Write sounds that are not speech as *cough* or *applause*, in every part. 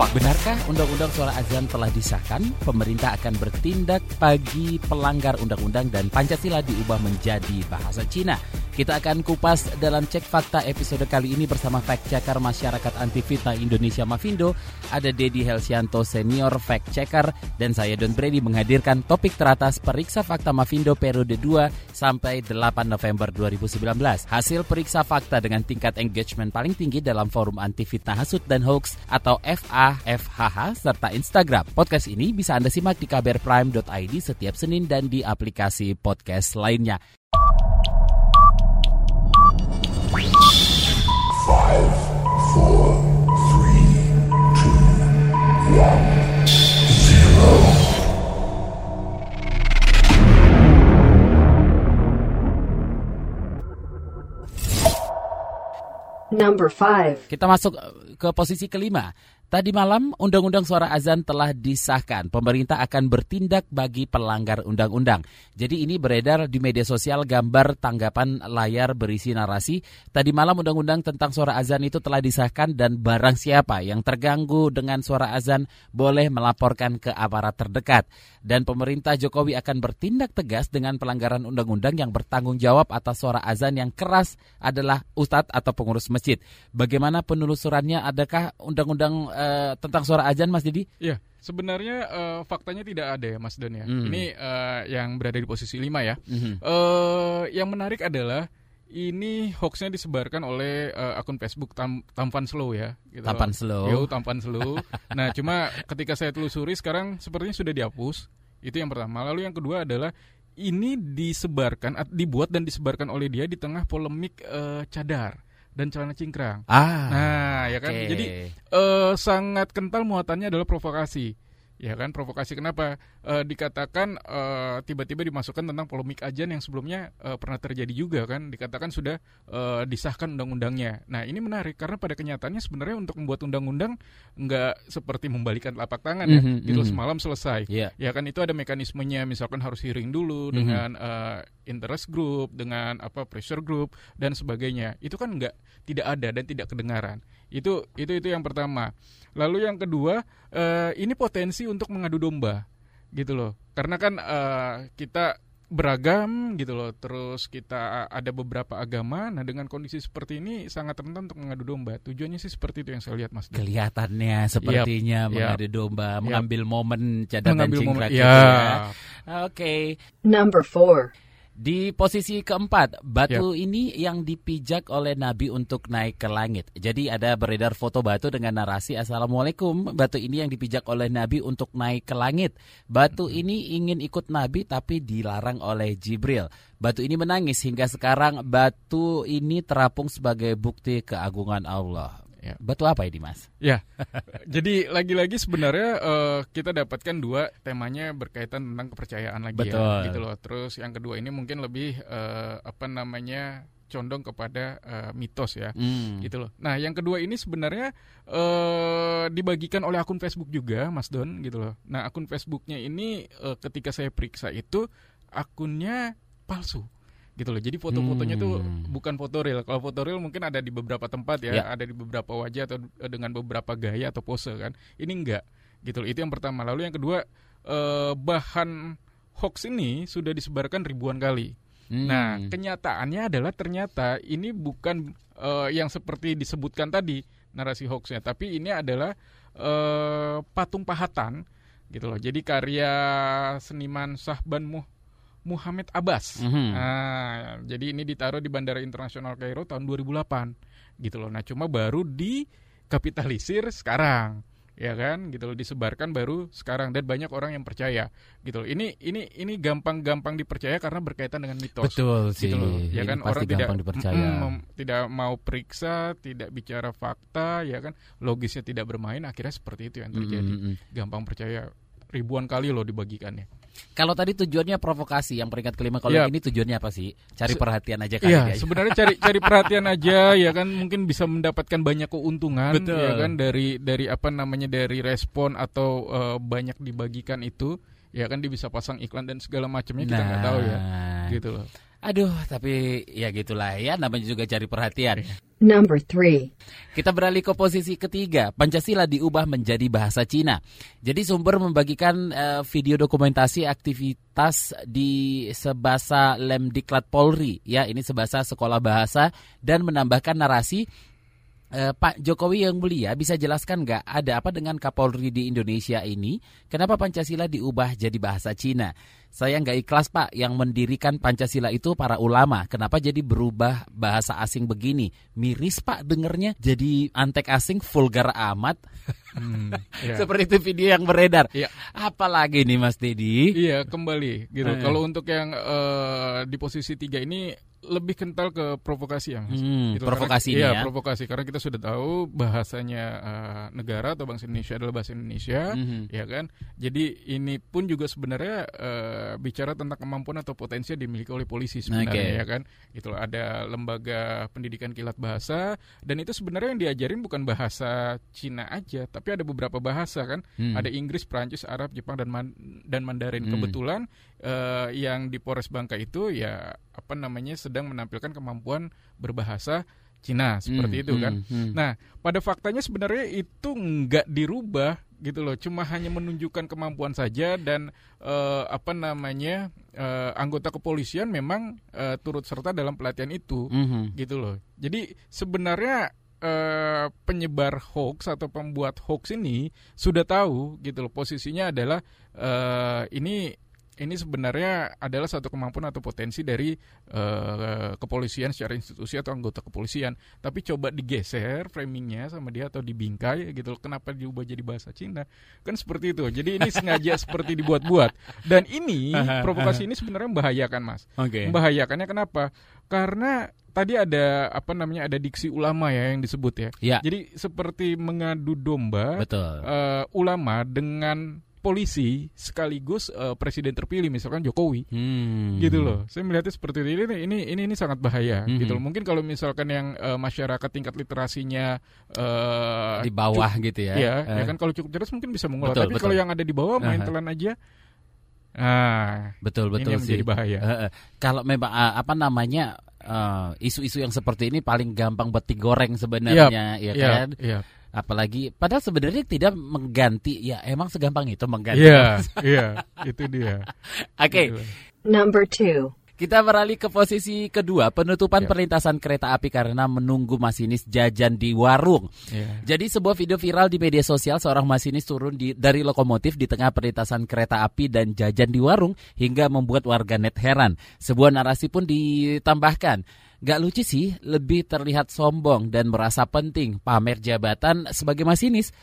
Fact. Benarkah undang-undang suara azan telah disahkan? Pemerintah akan bertindak bagi pelanggar undang-undang dan Pancasila diubah menjadi bahasa Cina. Kita akan kupas dalam cek fakta episode kali ini bersama fact checker masyarakat anti fitnah Indonesia Mavindo. Ada Dedi Helsianto senior fact checker dan saya Don Brady menghadirkan topik teratas periksa fakta Mavindo periode 2 sampai 8 November 2019. Hasil periksa fakta dengan tingkat engagement paling tinggi dalam forum anti fitnah hasut dan hoax atau FAFHH serta Instagram. Podcast ini bisa Anda simak di kbrprime.id setiap Senin dan di aplikasi podcast lainnya. Number five. Kita masuk eh, ke posisi kelima. Tadi malam Undang-Undang Suara Azan telah disahkan. Pemerintah akan bertindak bagi pelanggar undang-undang. Jadi ini beredar di media sosial gambar tanggapan layar berisi narasi. Tadi malam Undang-Undang tentang suara azan itu telah disahkan dan barang siapa yang terganggu dengan suara azan boleh melaporkan ke aparat terdekat. Dan pemerintah Jokowi akan bertindak tegas dengan pelanggaran undang-undang yang bertanggung jawab atas suara azan yang keras adalah ustadz atau pengurus masjid. Bagaimana penelusurannya? Adakah undang-undang eh, tentang suara azan, Mas Didi? Iya, sebenarnya eh, faktanya tidak ada ya Mas Don ya. Hmm. Ini eh, yang berada di posisi 5 ya. Mhm. Eh, yang menarik adalah ini hoaxnya disebarkan oleh eh, akun Facebook Tam Tampan Slow ya. Gitu. Tampan Slow. Yo, Tampan Slow. *laughs* nah, cuma ketika saya telusuri sekarang sepertinya sudah dihapus. Itu yang pertama. Lalu yang kedua adalah ini disebarkan, at- dibuat dan disebarkan oleh dia di tengah polemik eh, cadar dan celana cingkrang. Ah, Nah, ya kan. oke. Jadi eh, sangat kental muatannya adalah provokasi. Ya kan, provokasi kenapa? Eh, dikatakan eh, tiba-tiba dimasukkan tentang polemik ajan yang sebelumnya eh, pernah terjadi juga kan, dikatakan sudah eh, disahkan undang-undangnya. Nah, ini menarik karena pada kenyataannya sebenarnya untuk membuat undang-undang nggak seperti membalikan telapak tangan ya, Mhm, gitu mhm. semalam selesai. Iya. Ya kan itu ada mekanismenya, misalkan harus hearing dulu Mhm. dengan eh, interest group, dengan apa pressure group dan sebagainya. Itu kan nggak tidak ada dan tidak kedengaran. Itu itu itu yang pertama. Lalu yang kedua, eh, ini potensi untuk mengadu domba, gitu loh. Karena kan eh, kita beragam gitu loh. Terus kita ada beberapa agama. Nah dengan kondisi seperti ini sangat rentan untuk mengadu domba. Tujuannya sih seperti itu yang saya lihat, Mas. Kelihatannya sepertinya Yap. mengadu domba, Yap. mengambil momen cadar dan Mengambil momen. Ya. ya. Oke. Number four. Di posisi keempat, batu ini yang dipijak oleh Nabi untuk naik ke langit. Jadi ada beredar foto batu dengan narasi Assalamualaikum, batu ini yang dipijak oleh Nabi untuk naik ke langit. Batu ini ingin ikut Nabi tapi dilarang oleh Jibril. Batu ini menangis hingga sekarang batu ini terapung sebagai bukti keagungan Allah. Ya. Batu apa ini mas? Ya, jadi lagi-lagi sebenarnya eh, kita dapatkan dua temanya berkaitan tentang kepercayaan lagi Betul. ya, gitu loh. Terus yang kedua ini mungkin lebih eh, apa namanya condong kepada eh, mitos ya, Hmm. gitu loh. Nah, yang kedua ini sebenarnya eh, dibagikan oleh akun Facebook juga, Mas Don, gitu loh. Nah, akun Facebooknya ini eh, ketika saya periksa itu akunnya palsu. Gitu loh. Jadi foto-fotonya tuh Hmm. bukan foto real. Kalau foto real mungkin ada di beberapa tempat ya, Ya. ada di beberapa wajah atau dengan beberapa gaya atau pose kan. Ini enggak. Gitu loh. Itu yang pertama. Lalu yang kedua eh, bahan hoax ini sudah disebarkan ribuan kali. Hmm. Nah, kenyataannya adalah ternyata ini bukan eh, yang seperti disebutkan tadi narasi hoaxnya, tapi ini adalah eh, patung pahatan gitu loh. Jadi karya seniman Sahban Muh Muhammad Abbas. Mhm. Nah, jadi ini ditaruh di Bandara Internasional Kairo tahun 2008 gitu loh. Nah, cuma baru dikapitalisir sekarang ya kan gitu loh disebarkan baru sekarang dan banyak orang yang percaya gitu loh ini ini ini gampang-gampang dipercaya karena berkaitan dengan mitos Betul sih. gitu loh ya Ini kan pasti orang tidak dipercaya. mm, mem- tidak mau periksa tidak bicara fakta ya kan logisnya tidak bermain akhirnya seperti itu yang terjadi Mm, mm, mm. gampang percaya ribuan kali loh dibagikannya Kalau tadi tujuannya provokasi, yang peringkat kelima kalau yang ini tujuannya apa sih? Cari Se- perhatian aja kali Iya, ya. sebenarnya cari cari perhatian aja ya kan mungkin bisa mendapatkan banyak keuntungan Betul. ya kan dari dari apa namanya dari respon atau eh, banyak dibagikan itu ya kan dia bisa pasang iklan dan segala macamnya kita nggak tahu ya Nah, gitu loh. Aduh, tapi ya gitulah ya, namanya juga cari perhatian. Number 3. Kita beralih ke posisi ketiga, Pancasila diubah menjadi bahasa Cina. Jadi sumber membagikan eh, video dokumentasi aktivitas di sebahasa Lemdiklat Polri, ya ini sebahasa sekolah bahasa dan menambahkan narasi Eh, Pak Jokowi yang mulia bisa jelaskan nggak ada apa dengan Kapolri di Indonesia ini? Kenapa Pancasila diubah jadi bahasa Cina? Saya nggak ikhlas Pak yang mendirikan Pancasila itu para ulama. Kenapa jadi berubah bahasa asing begini? Miris Pak dengernya jadi antek asing vulgar amat. *laughs* Hmm, *laughs* iya. Seperti itu video yang beredar. Iya. Apalagi nih Mas Dedi? Iya kembali gitu. Eh. Kalau untuk yang eh, di posisi tiga ini lebih kental ke provokasi ya mas. Hmm, Gitu, provokasi karena, iya, ya. provokasi karena kita sudah tahu bahasanya eh, negara atau bangsa Indonesia adalah bahasa Indonesia, Mhm. ya kan. Jadi ini pun juga sebenarnya eh, bicara tentang kemampuan atau potensi yang dimiliki oleh polisi sebenarnya Oke. ya kan. Itu ada lembaga pendidikan kilat bahasa dan itu sebenarnya yang diajarin bukan bahasa Cina aja, tapi ada beberapa bahasa kan. Hmm. Ada Inggris, Prancis, Arab, Jepang dan Man- dan Mandarin. Hmm. Kebetulan eh, yang di Polres Bangka itu ya apa namanya sedang menampilkan kemampuan berbahasa Cina seperti Hmm, itu kan. hmm, hmm. Nah, pada faktanya sebenarnya itu nggak dirubah gitu loh, cuma hanya menunjukkan kemampuan saja dan eh, apa namanya eh, anggota kepolisian memang eh, turut serta dalam pelatihan itu Mhm. gitu loh. Jadi sebenarnya eh, penyebar hoax atau pembuat hoax ini sudah tahu gitu loh posisinya adalah eh, ini ini sebenarnya adalah satu kemampuan atau potensi dari eh, kepolisian secara institusi atau anggota kepolisian. Tapi coba digeser framingnya sama dia atau dibingkai gitu loh. Kenapa diubah jadi bahasa Cina? Kan seperti itu. Jadi ini sengaja *laughs* seperti dibuat-buat. Dan ini provokasi ini sebenarnya membahayakan mas. Oke. Membahayakannya kenapa? Karena tadi ada apa namanya ada diksi ulama ya yang disebut ya. Ya, Jadi seperti mengadu domba betul. eh, ulama dengan polisi sekaligus eh, presiden terpilih misalkan Jokowi. Hmm. Gitu loh. Saya melihatnya seperti. Ini ini ini, ini sangat bahaya Mhm. gitu loh. Mungkin kalau misalkan yang eh, masyarakat tingkat literasinya eh, Di bawah gitu ya. Iya, Eh, ya kan kalau cukup cerdas mungkin bisa mengolah. Betul, Tapi betul. kalau yang ada di bawah main Aha. telan aja. Ah, Betul ini betul yang sih. menjadi bahaya. Eh, eh. Kalau memang eh, apa namanya eh, isu-isu yang seperti ini paling gampang buat digoreng sebenarnya, ya Iya, kan? iya. Apalagi padahal sebenarnya tidak mengganti, ya emang segampang itu mengganti. Iya, *laughs* iya, itu dia. Oke, Gitu. Number 2. Kita beralih ke posisi kedua, penutupan Ya. perlintasan kereta api karena menunggu masinis jajan di warung. Iya. Jadi sebuah video viral di media sosial seorang masinis turun di, dari lokomotif di tengah perlintasan kereta api dan jajan di warung hingga membuat warganet heran. Sebuah narasi pun ditambahkan. Gak lucu sih, lebih terlihat sombong dan merasa penting pamer jabatan sebagai masinis.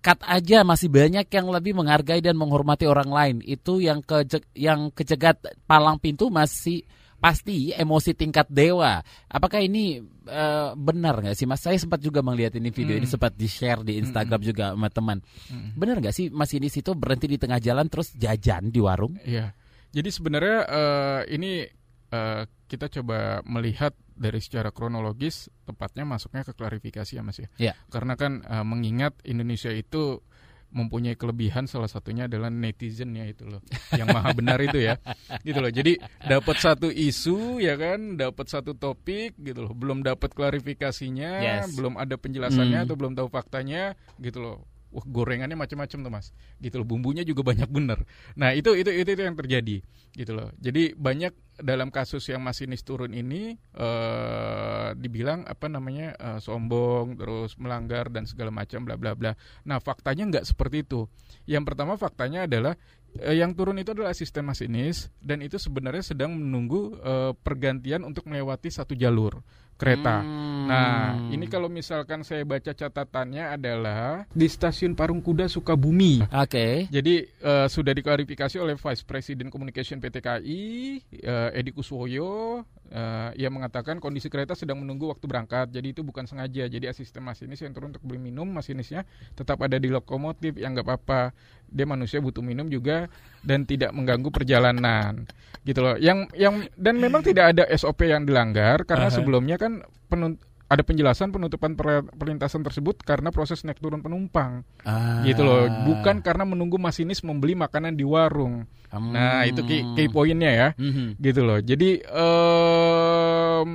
Cut aja masih banyak yang lebih menghargai dan menghormati orang lain. Itu yang keje- yang kecegat palang pintu masih pasti emosi tingkat dewa. Apakah ini eh, benar nggak sih mas? Saya sempat juga melihat ini video ini Hmm. sempat di share di Instagram juga sama teman. Mm. Benar nggak sih masinis itu berhenti di tengah jalan terus jajan di warung? Iya. Jadi sebenarnya eh, ini eh, kita coba melihat dari secara kronologis tepatnya masuknya ke klarifikasi ya Mas ya. Iya. Karena kan eh, mengingat Indonesia itu mempunyai kelebihan salah satunya adalah netizen ya itu loh yang maha *laughs* benar itu ya gitu loh jadi dapat satu isu ya kan dapat satu topik gitu loh belum dapat klarifikasinya Yes. belum ada penjelasannya Hmm. atau belum tahu faktanya gitu loh wah gorengannya macam-macam tuh mas. Gitu loh bumbunya juga banyak bener. Nah itu itu itu, itu yang terjadi gitu loh. Jadi banyak dalam kasus yang masinis turun ini eh dibilang apa namanya eh, sombong terus melanggar dan segala macam bla bla bla. Nah faktanya nggak seperti itu. Yang pertama faktanya adalah eh, yang turun itu adalah asisten masinis dan itu sebenarnya sedang menunggu eh, pergantian untuk melewati satu jalur kereta Hmm. Nah, ini kalau misalkan saya baca catatannya adalah di stasiun Parungkuda Sukabumi. Oke. Jadi eh, sudah diklarifikasi oleh Vice President Communication PT KAI, eh, Edi Kuswoyo, eh, ia mengatakan kondisi kereta sedang menunggu waktu berangkat. Jadi itu bukan sengaja. Jadi asisten masinis yang turun untuk beli minum, masinisnya tetap ada di lokomotif. Ya nggak apa-apa. Dia manusia butuh minum juga dan tidak mengganggu perjalanan. Gitu loh. Yang yang dan memang tidak ada SOP yang dilanggar karena Aha. sebelumnya kan penun- ada penjelasan penutupan per- perlintasan tersebut karena proses naik turun penumpang Ah. gitu loh bukan karena menunggu masinis membeli makanan di warung Hmm. nah itu key, key poinnya ya Mhm. gitu loh jadi em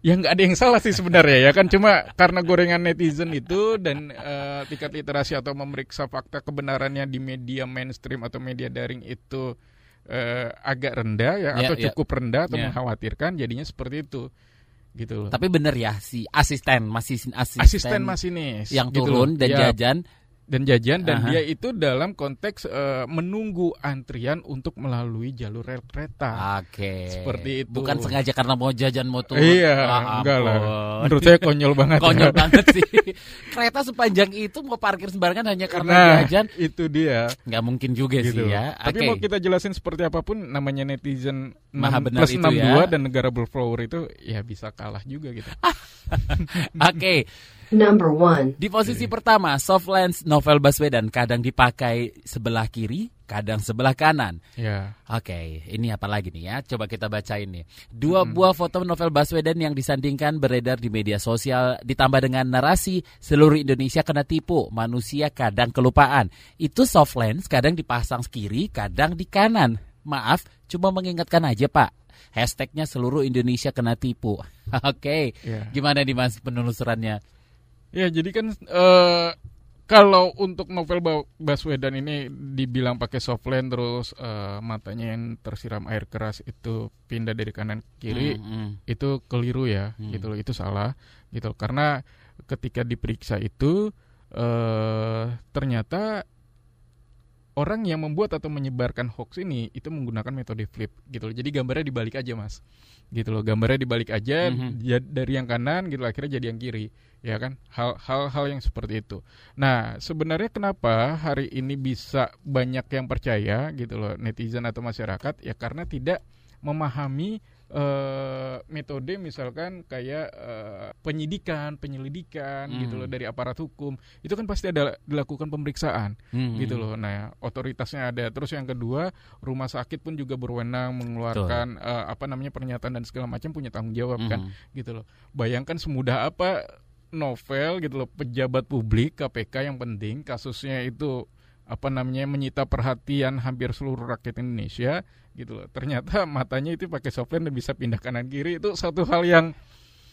ya nggak ada yang salah sih sebenarnya ya kan cuma karena gorengan netizen itu dan eh, tingkat literasi atau memeriksa fakta kebenarannya di media mainstream atau media daring itu eh, agak rendah ya, Ya, atau ya. cukup rendah atau Ya. mengkhawatirkan jadinya seperti itu gitu loh Tapi bener ya si asisten masih asisten, asisten masinis yang gitu turun loh. dan Ya, jajan dan jajan dan Aha. dia itu dalam konteks eh, menunggu antrian untuk melalui jalur rel kereta Oke. Seperti itu. Bukan sengaja karena mau jajan mau turun. Iya, Ah, enggak lah. Menurut saya konyol banget. Konyol ya. banget sih. *laughs* Kereta sepanjang itu mau parkir sembarangan hanya karena Nah, jajan. itu dia. Nggak mungkin juga Gitu. sih ya. Tapi Oke. mau kita jelasin seperti apa pun namanya netizen Maha 6 benar plus itu 62 ya. dan negara berflower itu ya bisa kalah juga gitu. *laughs* Oke. Number 1. Di posisi pertama, soft lens novel Baswedan kadang dipakai sebelah kiri, kadang sebelah kanan. Ya. Oke, ini apa lagi nih ya? Coba kita baca ini. Dua buah foto novel Baswedan yang disandingkan beredar di media sosial ditambah dengan narasi seluruh Indonesia kena tipu, manusia kadang kelupaan. Itu soft lens kadang dipasang kiri, kadang di kanan. Maaf, cuma mengingatkan aja Pak. Hashtagnya seluruh Indonesia kena tipu. *laughs* Oke, Ya. gimana nih mas penelusurannya? Ya, jadi kan eh, kalau untuk novel Ba- Baswedan ini dibilang pakai soft lens terus eh, matanya yang tersiram air keras itu pindah dari kanan ke kiri Hmm, hmm. itu keliru ya Hmm. gitu loh itu salah gitu loh. karena ketika diperiksa itu eh ternyata orang yang membuat atau menyebarkan hoax ini itu menggunakan metode flip gitu loh. Jadi gambarnya dibalik aja mas. Gitu loh gambarnya dibalik aja Mhm. ja- dari yang kanan gitu loh, akhirnya jadi yang kiri ya kan? Hal hal yang seperti itu. Nah sebenarnya kenapa hari ini bisa banyak yang percaya gitu loh netizen atau masyarakat? Ya karena tidak memahami eh, metode misalkan kayak eh, penyidikan, penyelidikan Hmm. gitu loh dari aparat hukum itu kan pasti ada dilakukan pemeriksaan Hmm, gitu hmm. loh. Nah otoritasnya ada. Terus yang kedua rumah sakit pun juga berwenang mengeluarkan eh, apa namanya pernyataan dan segala macam punya tanggung jawab kan Mhm. gitu loh. Bayangkan semudah apa novel gitu loh pejabat publik KPK yang penting kasusnya itu apa namanya menyita perhatian hampir seluruh rakyat Indonesia gitu loh. Ternyata *laughs* matanya itu pakai software dan bisa pindah kanan kiri itu satu hal yang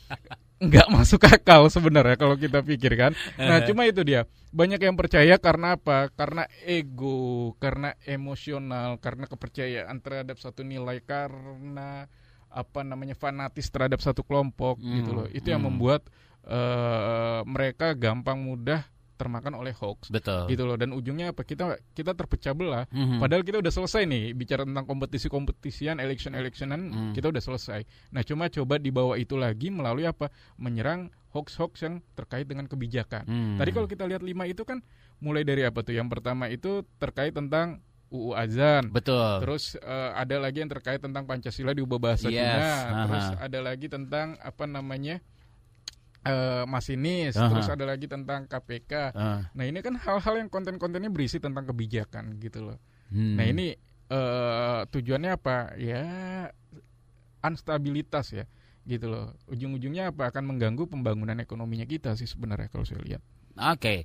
*laughs* nggak masuk akal sebenarnya kalau kita pikirkan. Nah, cuma itu dia. Banyak yang percaya karena apa? Karena ego, karena emosional, karena kepercayaan terhadap satu nilai, karena apa namanya fanatis terhadap satu kelompok Hmm, gitu loh. Itu yang hmm. membuat eh, mereka gampang mudah termakan oleh hoax Betul. gitu loh dan ujungnya apa kita kita terpecah belah Mhm. Padahal kita udah selesai nih bicara tentang kompetisi-kompetisian, election-electionan, Hmm. kita udah selesai. Nah, cuma coba dibawa itu lagi melalui apa? Menyerang hoax-hoax yang terkait dengan kebijakan. Hmm. Tadi kalau kita lihat lima itu kan mulai dari apa tuh? Yang pertama itu terkait tentang UU azan. Betul. Terus eh, ada lagi yang terkait tentang Pancasila diubah bahasa Yes, Cina. Terus ada lagi tentang apa namanya? Eh masinis, Aha. terus ada lagi tentang KPK. Ah, Nah, ini kan hal-hal yang konten-kontennya berisi tentang kebijakan gitu loh. hmm. Nah ini eh, tujuannya apa? Ya unstabilitas ya, gitu loh. Ujung-ujungnya apa? Akan mengganggu pembangunan ekonominya kita sih sebenarnya kalau saya lihat. Oke.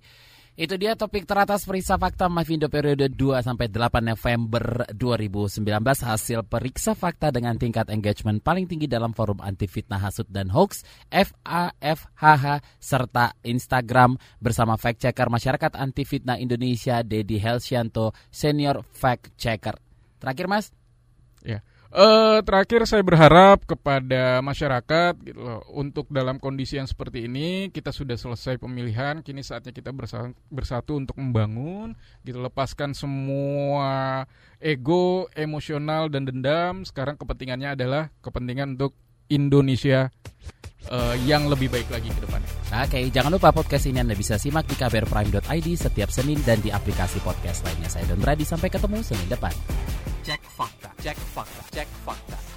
Itu dia topik teratas periksa fakta Mavindo periode 2 sampai 8 November 2019 hasil periksa fakta dengan tingkat engagement paling tinggi dalam forum anti fitnah hasut dan hoax FAFHH serta Instagram. Bersama fact checker masyarakat anti fitnah Indonesia Dedi Helsianto senior fact checker. Terakhir Mas, Eh terakhir saya berharap kepada masyarakat gitu loh, untuk dalam kondisi yang seperti ini kita sudah selesai pemilihan, kini saatnya kita bersa- bersatu untuk membangun, gitu lepaskan semua ego, emosional dan dendam. Sekarang kepentingannya adalah kepentingan untuk Indonesia eh, yang lebih baik lagi ke depannya. Oke, jangan lupa podcast ini Anda bisa simak di kbrprime.id setiap Senin dan di aplikasi podcast lainnya. Saya Don Brady, sampai ketemu Senin depan. Cek fakta, cek fakta, cek fakta.